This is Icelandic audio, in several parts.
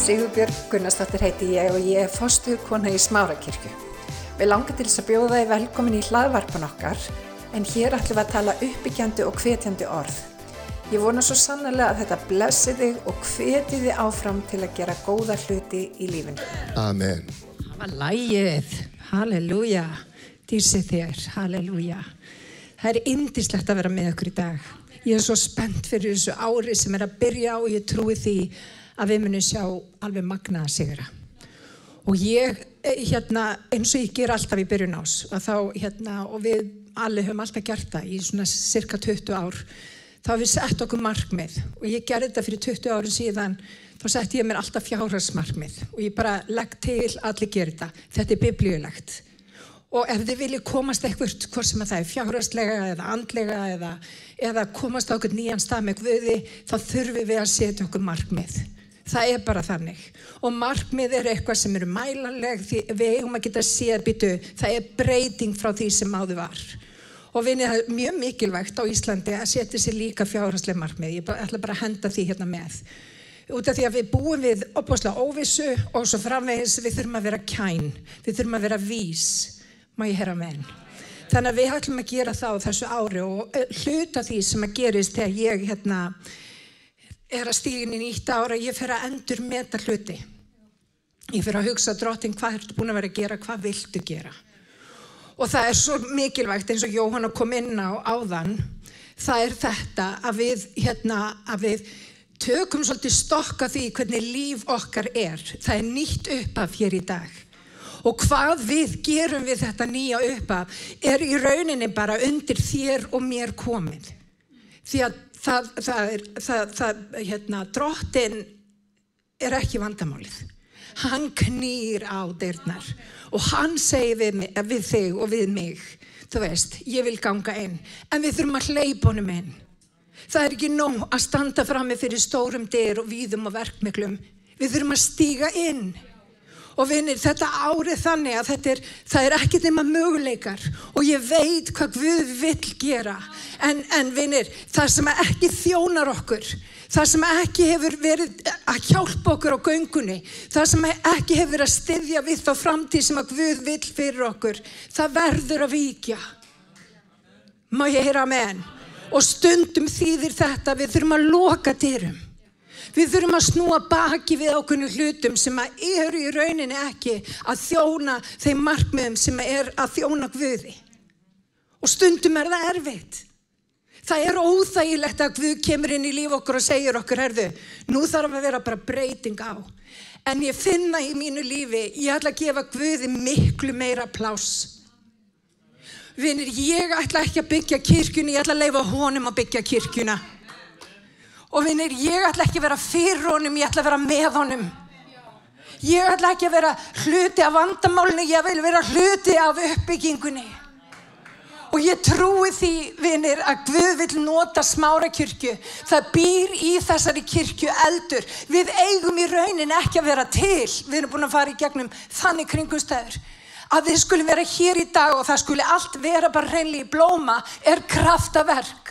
Sigurbjörg Gunnarsdóttir heiti ég og ég er fostuð kona í Smárakirkju. Við langar til þess að bjóða þið velkomin í hlaðvarpan okkar en hér ætlum við að tala uppbyggjandi og hvetjandi orð. Ég vona svo sannlega að þetta blessi þig og hveti þið áfram til að gera góða hluti í lífinu. Amen. Það var lægið, halleluja, dýrsi þér, halleluja. Það er indislegt að vera með okkur í dag. Ég er svo spennt fyrir þessu ári sem er að byrja og ég trúi því að við munum sjá alveg magnaða sigra. Og ég, eh, hérna, eins og ég ger alltaf í byrjun ás, og þá, hérna, og við allir höfum alltaf gert það í svona cirka 20 ár, þá hefum við sett okkur markmið og ég gerði þetta fyrir 20 árin síðan, þá sett ég mér alltaf fjárhagsmarkmið og ég bara legg til allir gera þetta. Þetta er biblíulegt. Og ef þið viljið komast eitthvað, hvort sem að það er fjárhagslega eða andlega eða, eða komast á okkur nýjan stað með guði, þá þurfum við að setja okkur markmið. Það er bara þannig. Og markmið er eitthvað sem eru mælanleg því við eigum að geta séð byttu, það er breyting frá því sem áður var. Og vinið það er mjög mikilvægt á Íslandi að setja sér líka fjárhagsleg markmið. Ég ætla bara að henda því hérna með. Út af því að við búum við opbáslega óvissu og svo framvegis við þurfum að vera kæn, við þurfum að vera vís, má ég herra með henn. Þannig að við ætlum að gera það á þessu ári og hluta því sem að gerist þegar ég hérna, er að stígin í nýtt ára, ég fer að endur meta hluti. Ég fer að hugsa drottin hvað ertu búin að vera að gera, hvað viltu gera. Og það er svo mikilvægt eins og Jóhanna kom inn á áðan, það er þetta að við, hérna, að við tökum svolítið stokka því hvernig líf okkar er. Það er nýtt uppaf hér í dag. Og hvað við gerum við þetta nýja uppaf er í rauninni bara undir þér og mér komið. Því að það, það er, það, það, hérna, drottin er ekki vandamálið. Hann knýr á dyrnar og hann segir við, mig, við þig og við mig, þú veist, ég vil ganga inn, en við þurfum að hleypa honum inn. Það er ekki nóg að standa fram með fyrir stórum dyr og víðum og verkmiklum. Við þurfum að stíga inn. Og vinir, þetta árið þannig að þetta er, er ekkert nema möguleikar og ég veit hvað Guð vill gera. En, en vinir, það sem ekki þjónar okkur, það sem ekki hefur verið að hjálpa okkur á göngunni, það sem ekki hefur verið að styðja við þá framtíð sem að Guð vill fyrir okkur, það verður að vikja. Má ég heyra með henn? Og stundum þýðir þetta, við þurfum að loka dyrum. Við þurfum að snúa baki við ákveðnu hlutum sem að eru í rauninni ekki að þjóna þeim markmiðum sem er að þjóna Guði. Og stundum er það erfitt. Það er óþægilegt að Guð kemur inn í líf okkur og segir okkur, herðu, nú þarf að vera bara breyting á. En ég finna í mínu lífi, ég ætla að gefa Guði miklu meira pláss. Vinir, ég ætla ekki að byggja kirkjunni, ég ætla að leifa honum að byggja kirkjuna. Og vinnir, ég ætla ekki að vera fyrir honum, ég ætla að vera með honum. Ég ætla ekki að vera hluti af vandamálunni, ég vil vera hluti af uppbyggingunni. Og ég trúi því, vinnir, að Guð vil nota smára kirkju. Það býr í þessari kirkju eldur. Við eigum í raunin ekki að vera til. Við erum búin að fara í gegnum þannig kringumstæður. Að við skulum vera hér í dag og það skuli allt vera bara reynli í blóma er kraftaverk.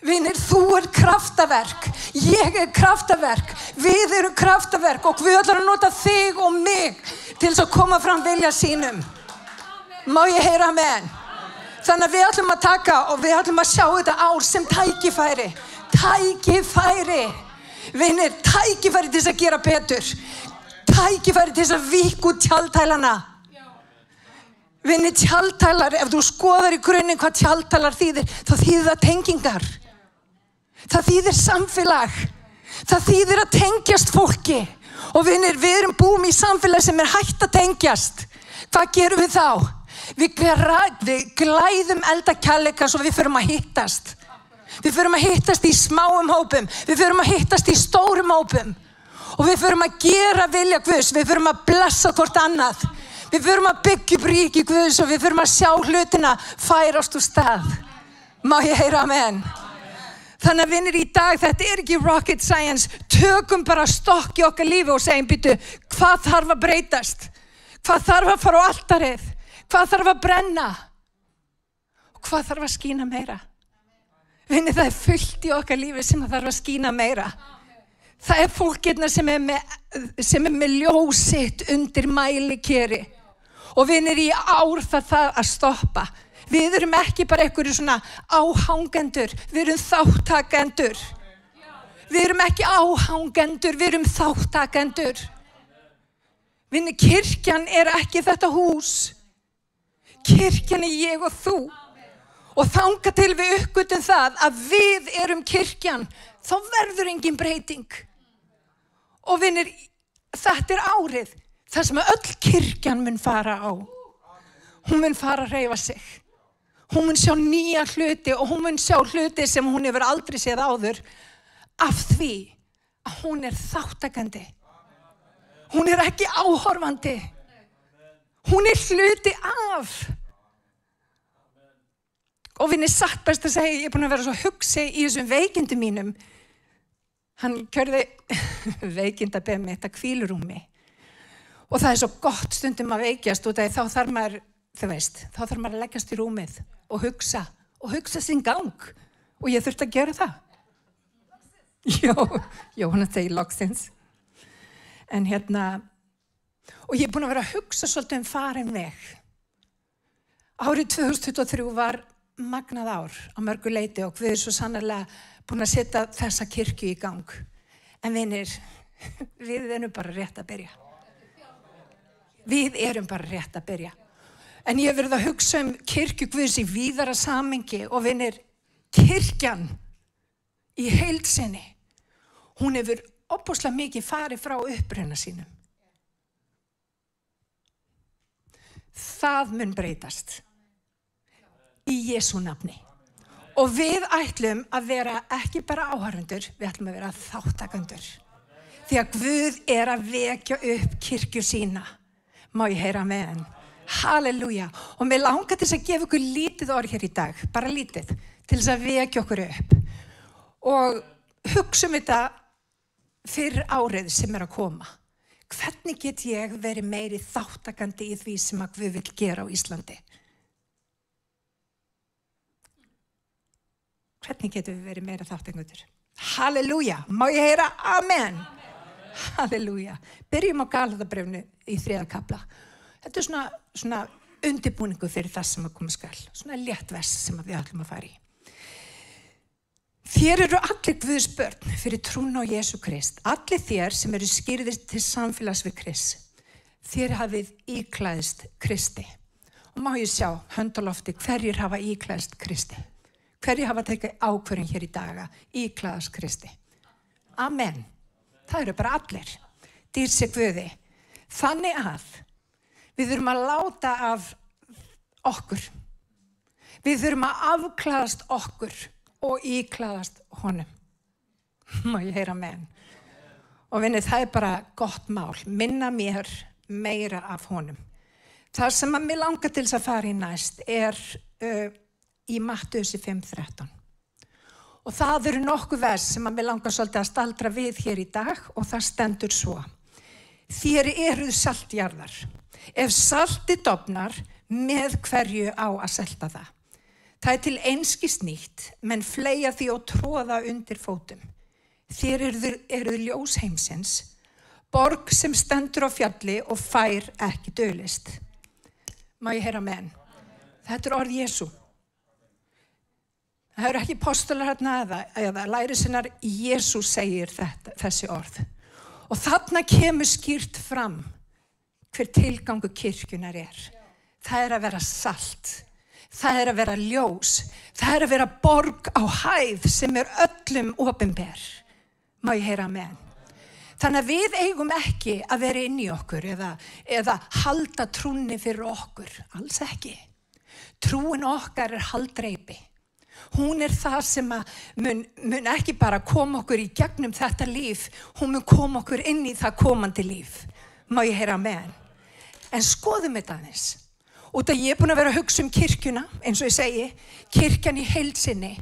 Vinnir, þú er kraftaverk, ég er kraftaverk, við erum kraftaverk og við ætlum að nota þig og mig til þess að koma fram vilja sínum. Má ég heyra með henn? Þannig að við ætlum að taka og við ætlum að sjá þetta ár sem tækifæri. Tækifæri. Vinnir, tækifæri til þess að gera betur. Tækifæri til þess að vík út tjáltælana. Vinnir, tjáltælar, ef þú skoðar í grunninn hvað tjáltælar þýðir, þá þýðir það tengingar. Það þýðir samfélag. Það þýðir að tengjast fólki. Og vinnir, við erum búin í samfélag sem er hægt að tengjast. Hvað gerum við þá? Við, við glæðum eldakjallega svo við förum að hittast. Við förum að hittast í smáum hópum. Við förum að hittast í stórum hópum. Og við förum að gera vilja Guðs. Við förum að blessa hvort annað. Við förum að byggja upp ríki Guðs og við förum að sjá hlutina færast úr stað. Má ég heyra henn? Þannig að vinnir í dag, þetta er ekki rocket science, tökum bara stokk í okkar lífi og segjum býtu, hvað þarf að breytast? Hvað þarf að fara á alltarið? Hvað þarf að brenna? Og hvað þarf að skýna meira? Vinnir það er fullt í okkar lífi sem þarf að skýna meira. Það er fólkirna sem er með, með ljósitt undir mælikeri og erum í ár það það að stoppa. Við erum ekki bara einhverju svona áhangendur, við erum þáttakendur. Við erum ekki áhangendur, við erum þáttakendur. Vinni, kirkjan er ekki þetta hús. Kirkjan er ég og þú. Og þanga til við uppgötum það að við erum kirkjan, þá verður engin breyting. Og vinnir, þetta er árið, það sem öll kirkjan mun fara á. Hún mun fara að reyfa sig. Hún mun sjá nýja hluti og hún mun sjá hluti sem hún hefur aldrei séð áður af því að hún er þáttakandi. Hún er ekki áhorfandi. Hún er hluti af. Og vinn er satt best að segja, ég er búin að vera svo hugsi í þessum veikindi mínum. Hann körði veikindabem mitt að kvílurúmi. Og það er svo gott stundum að veikjast af þá þarf maður, þau veist, þá þarf maður að leggjast í rúmið og hugsa. Og hugsa sinn gang. Og ég þurfti að gera það. Jó, jó, hann að segja loksins. En hérna, og ég er búin að vera að hugsa svolítið um farin veg. Árið 2023 var magnað ár á mörgu leiti og við erum svo sannarlega búin að setja þessa kirkju í gang. En vinir, við erum bara rétt að byrja. Við erum bara rétt að byrja. En ég hef verið að hugsa um kirkju Guðs í víðara samengi og vinir, kirkjan í heilsinni, hún hefur opbúslega mikið farið frá uppröna sínum. Það mun breytast í Jésu nafni. Og við ætlum að vera ekki bara áhörundur, við ætlum að vera þáttakandur. Því að Guð er að vekja upp kirkju sína. Má ég heyra með henn? Halleluja. Og mér langar til að gefa ykkur lítið orð hér í dag, bara lítið, til þess að vekja okkur upp. Og hugsa um þetta fyrir árið sem er að koma. Hvernig get ég verið meiri þáttakandi í því sem að við vil gera á Íslandi? Hvernig getum við verið meira þáttakandur? Halleluja! Má ég heyra Amen? Halleluja! Byrjum á Galatabrefnu í þriðakabla. Þetta er svona, svona undibúningu fyrir það sem að koma skall. Svona léttvess sem við ætlum að fara í. Þér eru allir Guðs börn fyrir trún á Jésu Krist. Allir þér sem eru skýrðist til samfélags við Krist. Þér hafið íklæðist Kristi. Og má ég sjá höndalofti hverjir hafa íklæðist Kristi. Hverjir hafa tekið ákverðin hér í daga íklæðast Kristi. Amen. Það eru bara allir. Dýr sig Guði. Þannig að við þurfum að láta af okkur. Við þurfum að afklæðast okkur og íklæðast honum. Má ég heyra með hann. Og vinni það er bara gott mál. Minna mér meira af honum. Það sem að mér langar til þess að fara í næst er uh, í Mattusi 5.13. Og það eru nokkuð vers sem að mér langar svolítið að staldra við hér í dag og það stendur svo. Þér eruð saltjarðar. Ef salti dopnar, með hverju á að selta það? Það er til einskist nýtt, menn fleia því og tróða undir fótum. Þér eruð, eruð ljós heimsins, borg sem stendur á fjalli og fær ekki dölist. Má ég heyra með henn? Þetta er orð Jésu. Það eru ekki postular hérna eða, eða læri sinnar Jésu segir þetta, þessi orð. Og þarna kemur skýrt fram hver tilgangu kirkjunar er. Það er að vera salt. Það er að vera ljós. Það er að vera borg á hæð sem er öllum ofinber. Má ég heyra með henn? Þannig að við eigum ekki að vera inn í okkur eða, eða halda trúni fyrir okkur. Alls ekki. Trúin okkar er haldreipi. Hún er það sem mun, mun ekki bara koma okkur í gegnum þetta líf, hún mun koma okkur inn í það komandi líf. Má ég heyra henn? En skoðum þetta aðeins. Út að ég er búin að vera að hugsa um kirkjuna, eins og ég segi, kirkjan í heilsinni.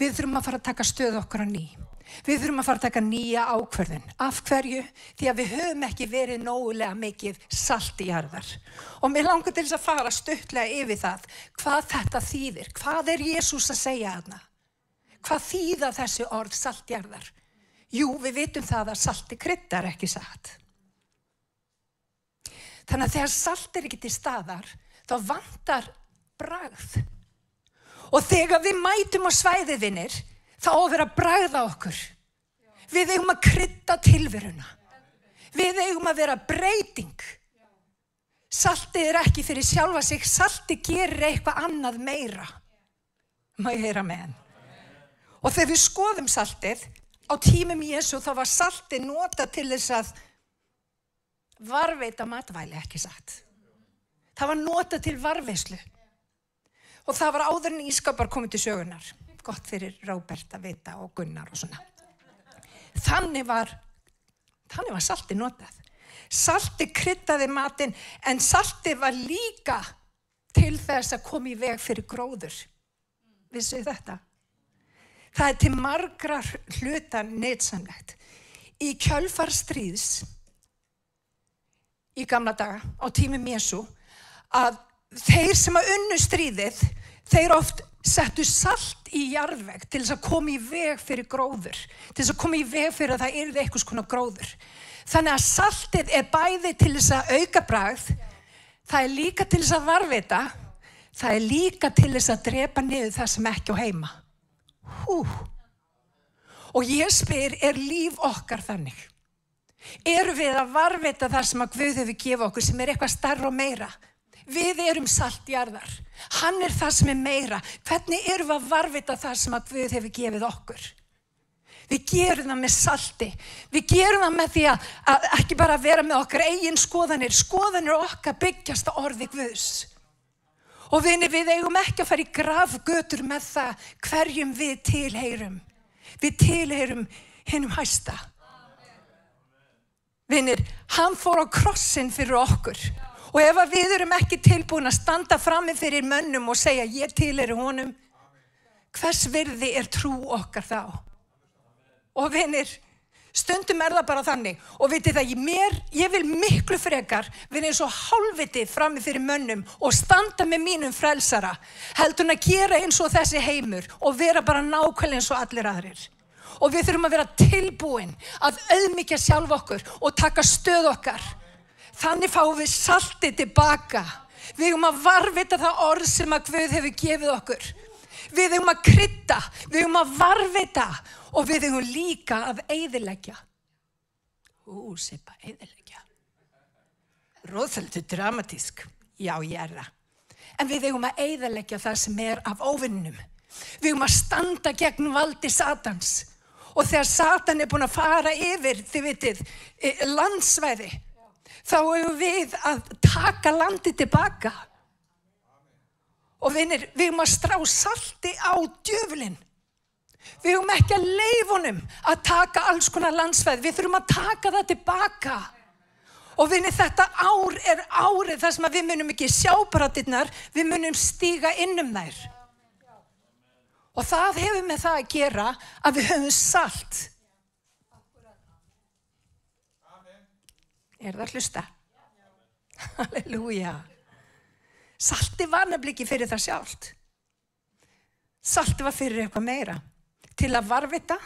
Við þurfum að fara að taka stöð okkar á ný. Við þurfum að fara að taka nýja ákverðin. Af hverju? Því að við höfum ekki verið nógulega mikið salt í jarðar. Og mér langar til þess að fara stuttlega yfir það. Hvað þetta þýðir? Hvað er Jésús að segja aðna? Hvað þýða þessi orð saltjarðar? Jú, við vitum það að salti kryddar ekki satt. Þannig að þegar salt er ekki til staðar, þá vantar bragð. Og þegar við mætum á svæðiðinir, þá á að vera bragð á okkur. Við eigum að krydda tilveruna. Við eigum að vera breyting. Saltið er ekki fyrir sjálfa sig, saltið gerir eitthvað annað meira. Má ég heyra með henn. Og þegar við skoðum saltið, á tímum Jésu þá var saltið nota til þess að varveita matvæli ekki satt. Það var nota til varveislu. Og það var áður en ískapar komið til sögunar. Gott fyrir Róbert að vita og Gunnar og svona. Þannig var, þannig var saltið notað. Salti kryttaði matinn en salti var líka til þess að koma í veg fyrir gróður. Vissu þetta? Það er til margra hluta neitsamlegt. Í kjölfarstríðs í gamla daga á tímum Jésu að þeir sem að unnu stríðið þeir oft settu salt í jarðveg til þess að koma í veg fyrir gróður til þess að koma í veg fyrir að það yrði eitthvað svona gróður. Þannig að saltið er bæði til þess að auka bragð það er líka til þess að varvita það er líka til þess að drepa niður það sem ekki á heima. Hú. Og ég spyr er líf okkar þannig eru við að varvita það sem að Guð hefur gefið okkur sem er eitthvað starra og meira. Við erum saltjarðar. Hann er það sem er meira. Hvernig eru við að varvita það sem að Guð hefur gefið okkur? Við gerum það með salti. Við gerum það með því að, að ekki bara vera með okkar eigin skoðanir. Skoðanir okkar byggjast á orði Guðs. Og vinni, við eigum ekki að fara í grafgötur með það hverjum við tilheyrum. Við tilheyrum hennum hæsta. Vinnir, hann fór á krossin fyrir okkur. Og ef við erum ekki tilbúin að standa frammi fyrir mönnum og segja ég til er honum, hvers virði er trú okkar þá? Og vinnir, stundum er það bara þannig. Og vitið það, ég, mér, ég vil miklu frekar vinna eins og hálfviti frammi fyrir mönnum og standa með mínum frelsara heldur hann að gera eins og þessi heimur og vera bara nákvæmlega eins og allir aðrir og við þurfum að vera tilbúin að auðmyggja sjálf okkur og taka stöð okkar. Þannig fáum við saltið tilbaka. Við höfum að varvita það orð sem að Guð hefur gefið okkur. Við höfum að krytta, við höfum að varvita og við höfum líka að eiðilegja. Ú, sepa, eiðilegja. Róðfældu dramatísk. Já, ég er það. En við höfum að eiðilegja það sem er af óvinnum. Við höfum að standa gegn valdi satans og þegar Satan er búin að fara yfir, þið vitið, landsvæði, þá hefur við að taka landi tilbaka. Og vinir, við höfum að strá salti á djöflinn. Við höfum ekki að leifunum að taka alls konar landsvæði, við þurfum að taka það tilbaka. Og vinir, þetta ár er árið þar sem við munum ekki sjá bratinnar, við munum stíga innum þær. Og það hefur með það að gera að við höfum salt. Er það hlusta? Halleluja. Salti var nefnilega ekki fyrir það sjálft. Salti var fyrir eitthvað meira. Til að varvita,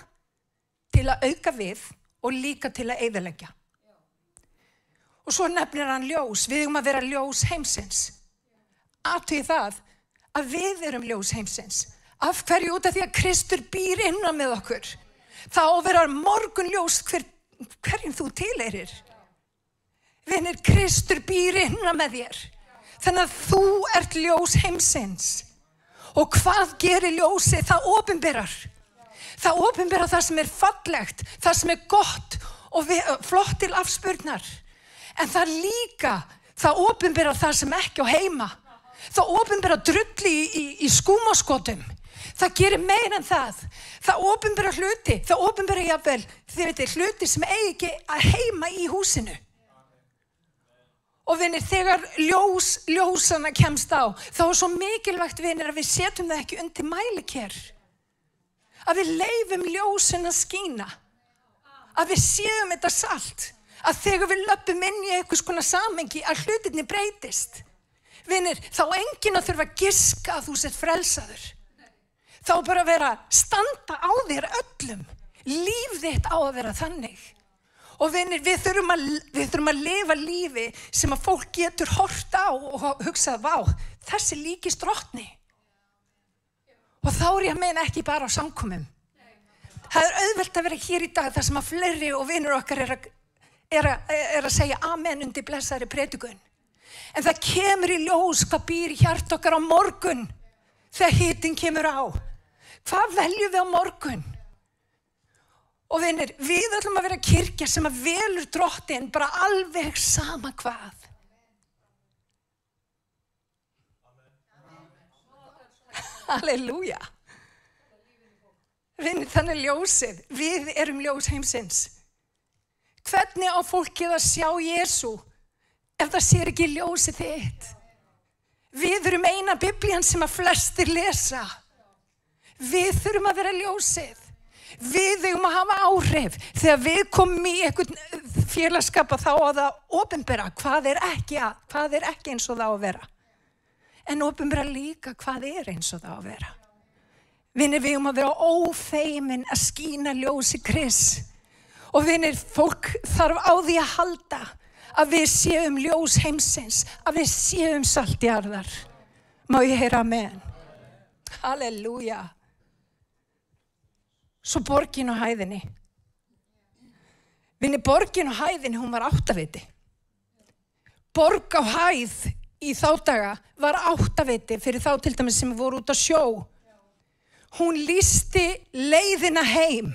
til að auka við og líka til að eigðalegja. Og svo nefnir hann ljós. Við erum að vera ljós heimsins. Aðtöði það að við erum ljós heimsins. Af hverju út af því að Kristur býr innan með okkur. Þá verður morgun ljós hver, hverjum þú tileirir. Vinnir, Kristur býr innan með þér. Þannig að þú ert ljós heimsins. Og hvað gerir ljósi? Það ofinberar. Það ofinberar það sem er fallegt, það sem er gott og flott til afspurnar. En það líka, það ofinberar það sem ekki á heima. Það ofinberar drulli í, í, í skúmaskotum. Það gerir meir en það. Það ofinbæra hluti, það ofinbæra jáfnvel, þið veitir, hluti sem eigi ekki að heima í húsinu. Og vinir, þegar ljós, ljósana kemst á, þá er svo mikilvægt vinir að við setjum það ekki undir mælikér. Að við leifum ljósin að skína. Að við séum þetta salt. Að þegar við löpum inn í eitthvað svona samengi að hlutinni breytist. Vinir, þá enginn að þurfa að giska að þú sett frelsaður þá bara vera standa á þér öllum Líf þitt á að vera þannig. Og vinir, við þurfum, að, við þurfum að lifa lífi sem að fólk getur hort á og hugsað, vá, þessi líkist drottni. Og þá er ég að meina ekki bara á samkomum. Það er auðvelt að vera hér í dag þar sem að fleiri og vinnur okkar er að, er að, er að segja amen undir blessaðri predikun. En það kemur í ljós hvað býr hjart okkar á morgun þegar hitin kemur á. Hvað veljum við á morgun? Og vinnir, við ætlum að vera kirkja sem að velur drottin bara alveg sama hvað. Halleluja. Vinnir, þannig ljósið. Við erum ljós heimsins. Hvernig á fólkið að sjá Jésu ef það sér ekki ljósið þitt? Við erum eina biblían sem að flestir lesa. Við þurfum að vera ljósið. Við þurfum að hafa áhrif. Þegar við komum í einhvern félagskap að þá að það ofinbera hvað hvað er ekki eins og það að vera. En ofinbera líka hvað er eins og það að vera. Vinir við um að vera ófeimin að skína ljósi kris. Og vinir fólk þarf á því að halda að við séum ljós heimsins, að við séum saltjarðar. Má ég heyra með henn? Halleluja. Svo borgin á hæðinni. Vinni borgin á hæðinni, hún var áttaviti. Borg á hæð í þá daga var áttaviti fyrir þá til dæmis sem voru út á sjó. Hún lísti leiðina heim.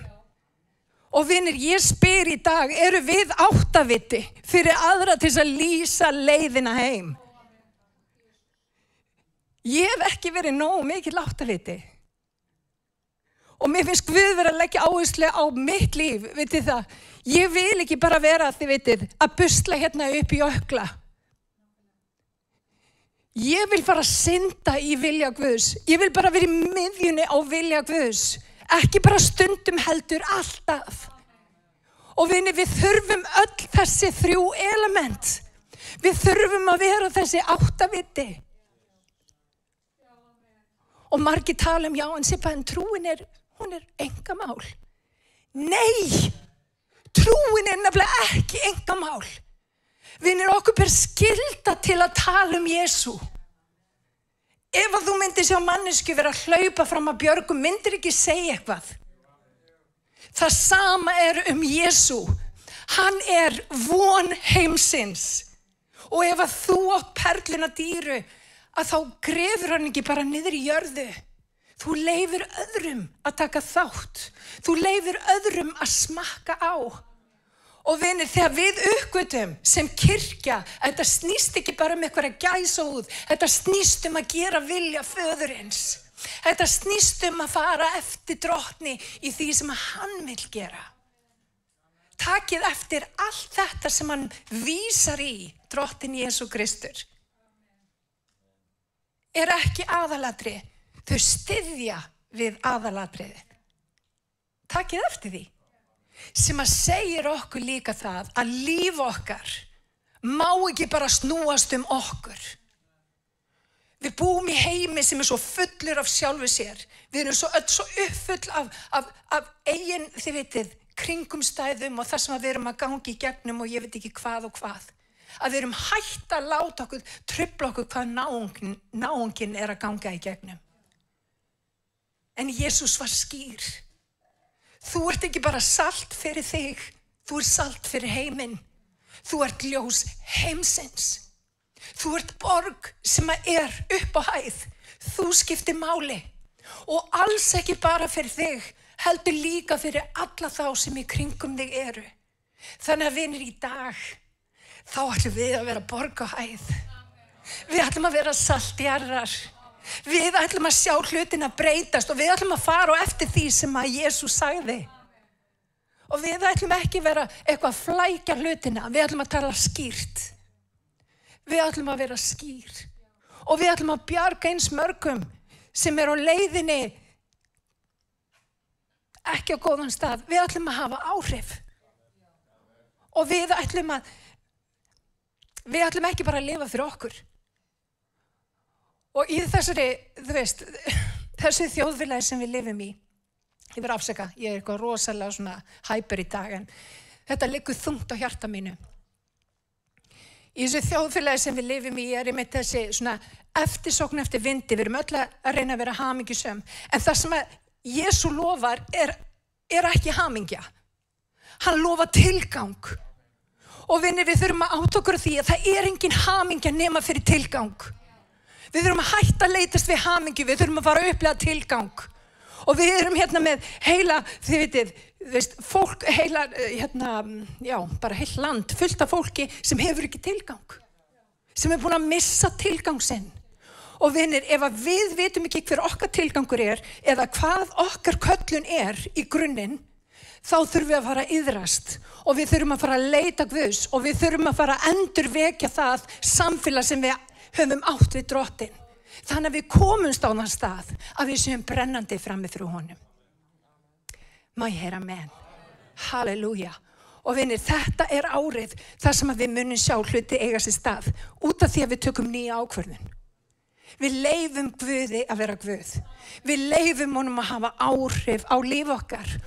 Og vinnir, ég spyr í dag, eru við áttaviti fyrir aðra til að lýsa leiðina heim? Ég hef ekki verið nógu mikið áttaviti. Og mér finnst Guð verið að leggja áherslu á mitt líf, vitið það. Ég vil ekki bara vera, þið vitið, að busla hérna upp í ökla. Ég vil bara synda í vilja Guðs. Ég vil bara vera í miðjunni á vilja Guðs. Ekki bara stundum heldur alltaf. Og vinni, við þurfum öll þessi þrjú element. Við þurfum að vera þessi áttaviti. Og margi tala um já en Sippa en trúin er hún er engamál. Nei, trúin er nefnilega ekki engamál. Vinnir okkur ber skilda til að tala um Jésu. Ef að þú myndir sjá mannesku vera að hlaupa fram að björgum, myndir ekki segja eitthvað. Það sama er um Jésu. Hann er von heimsins. Og ef að þú átt perluna dýru, að þá grefur hann ekki bara niður í jörðu. Þú leifir öðrum að taka þátt. Þú leifir öðrum að smakka á. Og vinir, þegar við uppgötum sem kirkja, þetta snýst ekki bara um eitthvað að gæsa út, þetta snýst um að gera vilja föðurins. Þetta snýst um að fara eftir drotni í því sem hann vil gera. Takið eftir allt þetta sem hann vísar í drottin Jésu Kristur. Er ekki aðalatri Þau styðja við aðalatriðið. Takkið eftir því. Sem að segir okkur líka það að líf okkar má ekki bara snúast um okkur. Við búum í heimi sem er svo fullur af sjálfu sér. Við erum svo öll svo uppfull af, af, af eigin, þið veitir, kringumstæðum og það sem við erum að gangi í gegnum og ég veit ekki hvað og hvað. Að við erum hægt að láta okkur, tröfla okkur hvað náungin, náungin er að ganga í gegnum. En Jésús var skýr. Þú ert ekki bara salt fyrir þig, þú ert salt fyrir heiminn. Þú ert ljós heimsins. Þú ert borg sem er upp á hæð. Þú skiptir máli. Og alls ekki bara fyrir þig, heldur líka fyrir alla þá sem í kringum þig eru. Þannig að vinir í dag, þá ætlum við að vera borg á hæð. Við ætlum að vera saltjarrar. Við ætlum að sjá hlutin að breytast og við ætlum að fara á eftir því sem að Jésús sagði. Og við ætlum ekki vera eitthvað að flækja hlutina, við ætlum að tala skýrt. Við ætlum að vera skýr. Og við ætlum að bjarga eins mörgum sem er á leiðinni ekki á góðan stað. Við ætlum að hafa áhrif. Og við ætlum að, við ætlum ekki bara að lifa fyrir okkur. Og í þessari, þú veist, þessi þjóðfélagi sem við lifum í, Ég verði afsaka, ég er eitthvað rosalega svona hæper í dag en þetta liggur þungt á hjarta mínu. Í þessu þjóðfélagi sem við lifum í er einmitt þessi svona eftirsókn eftir vindi, við erum öll að reyna að vera hamingisum, en það sem að Jésu lofar er, er ekki hamingja. Hann lofa tilgang. Og vinni við þurfum að átt okkur því að það er engin hamingja nema fyrir tilgang. Við þurfum að hætta að leytast við hamingju, við þurfum að fara að upplega tilgang. Og við erum hérna með heila, þið vitið, veist, fólk, heila, hérna, já, bara heil land fullt af fólki sem hefur ekki tilgang. Sem er búin að missa tilgang sinn. Og vinnir, ef við vitum ekki hver okkar tilgangur er eða hvað okkar köllun er í grunninn, þá þurfum við að fara að yðrast og við þurfum að fara að leita Guðs og við þurfum að fara að endur vekja það samfélag sem við höfum átt við drottin. Þannig að við komumst á þann stað að við séum brennandi frammi frú honum. Má ég heyra menn. Halleluja. Og vinir, þetta er árið þar sem við munum sjá hluti eiga sér stað út af því að við tökum nýja ákverðin. Við leifum Guði að vera Guð. Við leifum honum að hafa áhrif á líf okkar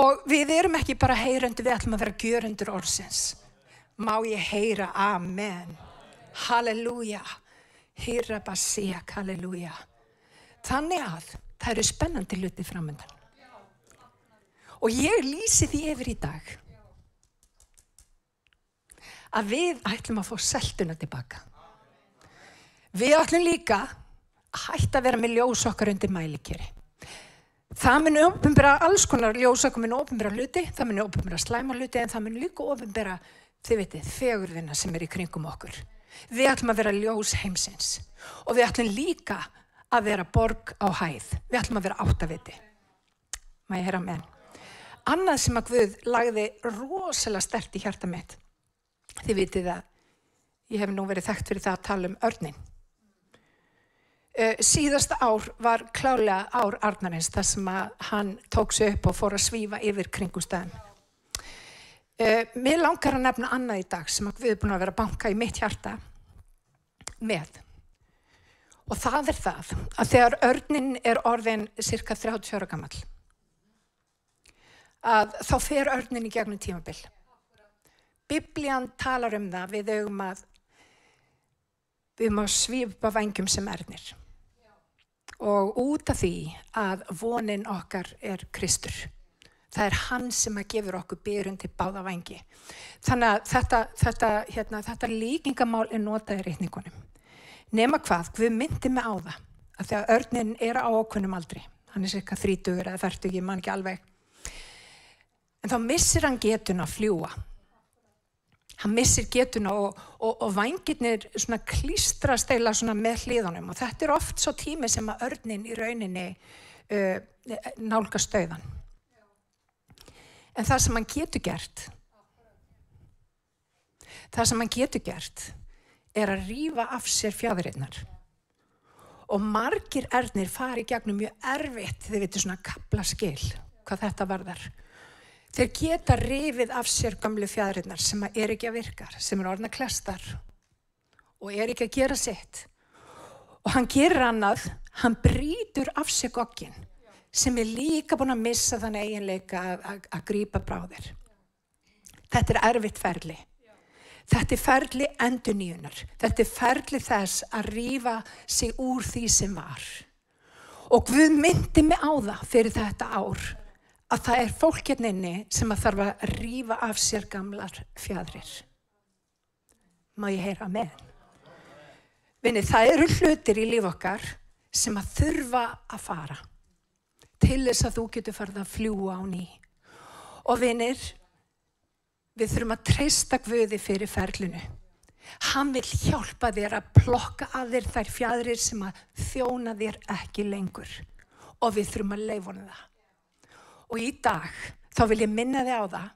og við erum ekki bara heyrandi, við ætlum að vera gjörendur orðsins. Má ég heyra Amen. Halleluja. Hýra basíak, halleluja. Þannig að það eru spennandi luti framöndan. Og ég lýsi því yfir í dag að við ætlum að fá seltuna tilbaka. Við ætlum líka að hætta að vera með ljós okkar undir mælikeri. Það mun ofinbæra alls konar ljós okkar mun ofinbæra hluti, það mun ofinbæra slæma hluti en það mun líka ofinbæra, þið veitir, fegurðina sem er í kringum okkur. Við ætlum að vera ljós heimsins og við ætlum líka að vera borg á hæð. Við ætlum að vera áttaviti. Má ég heyra með. Annað sem að Guð lagði rosalega stert í hjarta mitt. Þið vitið að ég hef nú verið þekkt fyrir það að tala um örnin. Uh, síðasta ár var klálega ár Arnarins þar sem að hann tók sig upp og fór að svífa yfir kringustæðin. Uh, mér langar að nefna annað í dag sem við erum búin að vera að banka í mitt hjarta með. Og það er það að þegar örnin er orðin cirka 30 ára gammal að þá fer örnin í gegnum tímabill. Biblían talar um það við augum að að svípa vangjum sem ernir. Og út af því að vonin okkar er Kristur. Það er hann sem að gefur okkur byrjun til báða vangi. Þannig að þetta, þetta, hérna, þetta líkingamál er notað í reikningunum. Nema hvað, við myndum með á það. Að því að örnin er á okkunum aldrei. Hann er cirka þrítugur eða færtugur, ég man ekki alveg. En þá missir hann getun að fljúa hann missir getuna og, og, og vangirnir klístra steila með hliðunum og þetta er oft svo tími sem að örnin í rauninni uh, nálgast stöðan. En það sem hann getur gert, það sem hann getur gert er að rýfa af sér fjæðurinnar. Og margir erðnir fari gegnum mjög erfitt, þið veitir svona kapla skil hvað þetta varðar. Þeir geta rifið af sér gamlu fjæðurinnar sem er ekki að virka, sem er orðna klestar og er ekki að gera sitt. Og hann gerir annað, hann brítur af sér goggin sem er líka búin að missa þann eiginleika að, grípa bráðir. Þetta er erfitt ferli. Þetta er ferli endur nýjunar. Þetta er ferli þess að rýfa sig úr því sem var. Og Guð myndi mig á það fyrir þetta ár að það er fólkjarninni hérna sem að þarf að rýfa af sér gamlar fjadrir. Má ég heyra með? Vinni, það eru hlutir í líf okkar sem að þurfa að fara til þess að þú getur farið að fljúa á ný. Og vinnir, við þurfum að treysta Guði fyrir ferlinu. Hann vil hjálpa þér að plokka að þér þær fjadrir sem að þjóna þér ekki lengur. Og við þurfum að leifona það. Og í dag þá vil ég minna þið á það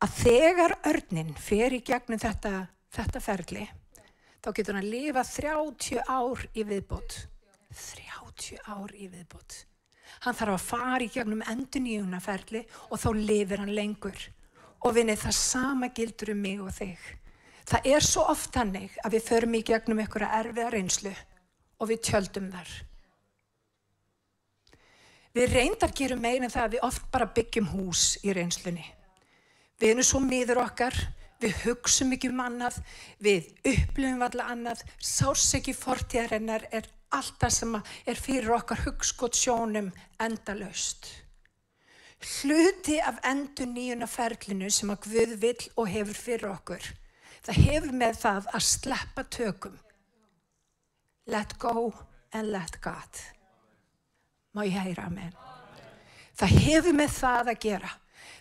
að þegar örnin fer í gegnum þetta, þetta ferli, þá getur hann að lifa 30 ár í viðbót. 30 ár í viðbót. Hann þarf að fara í gegnum endur nýjuna ferli og þá lifir hann lengur. Og vinið það sama gildur um mig og þig. Það er svo oft hannig að við förum í gegnum einhverja erfiða reynslu og við tjöldum þar. Við reyndar gerum en það að við oft bara byggjum hús í reynslunni. Við erum svo miður okkar, við hugsum ekki um annað, við upplifum allar annað, sárseki fortíðarinnar er allt það sem er fyrir okkar hugskot sjónum endalaust. Hluti af endur nýjuna ferlinu sem að Guð vill og hefur fyrir okkur, það hefur með það að sleppa tökum. Let go and let God. Má ég heyra amen. Það hefur með það að gera.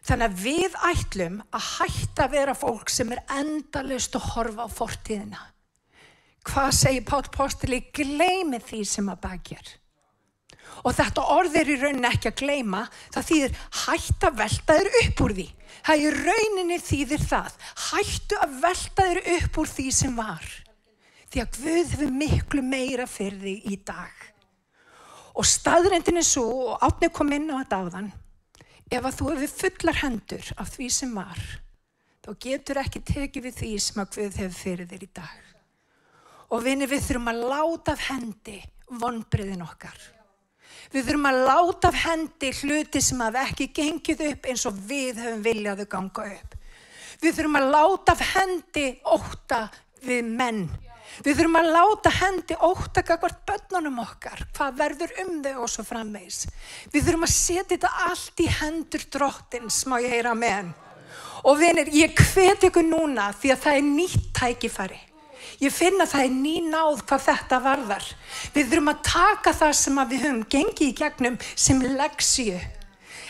Þannig að við ætlum að hætta að vera fólk sem er endalust að horfa á fortíðina. Hvað segir Pál Postili? Gleimi því sem að bakjar. Og þetta orð er í rauninni ekki að gleima, það þýðir hætta að velta þér upp úr því. Það í rauninni þýðir það, hættu að velta þér upp úr því sem var. Því að Guð hefur miklu meira fyrir því í dag. Og staðrendin er svo, og átnið kom inn á þetta áðan, ef að þú hefur fullar hendur af því sem var, þá getur ekki tekið við því sem að Guð hefur fyrir þér í dag. Og vinni við þurfum að láta af hendi vonbriðin okkar. Við þurfum að láta af hendi hluti sem hafa ekki gengið upp eins og við höfum viljaðu ganga upp. Við þurfum að láta af hendi óta við menn. Við þurfum að láta hendi óta kakvart börnunum okkar, hvað verður um þau og svo frammeins. Við þurfum að setja þetta allt í hendur drottins, má ég heyra með henn. Og vinir, ég hveti ykkur núna því að það er nýtt tækifæri. Ég finna það er ný náð hvað þetta varðar. Við þurfum að taka það sem við höfum gengið í gegnum sem leksíu.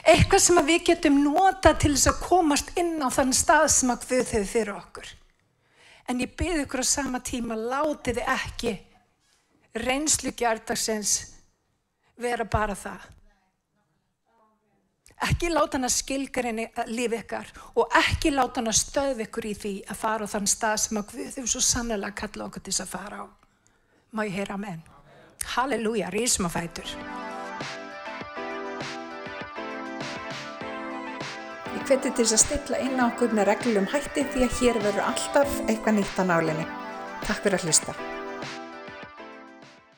Eitthvað sem við getum nota til þess að komast inn á þann stað sem að við þau fyrir okkur. En ég byrði ykkur á sama tíma, látiði ekki reynslu gjardagsins vera bara það. Ekki láta hann að skilgarinni lífi ykkar og ekki láta hann að stöðu ykkur í því að fara á þann stað sem að Guð hefur svo sannlega kalla okkur til þess að fara á. Má ég heyra amen. Halleluja, rísum að fætur. Ég hveti til þess að stilla inn á okkur með reglum hætti því að hér verður alltaf eitthvað nýtt á nálinni. Takk fyrir að hlusta.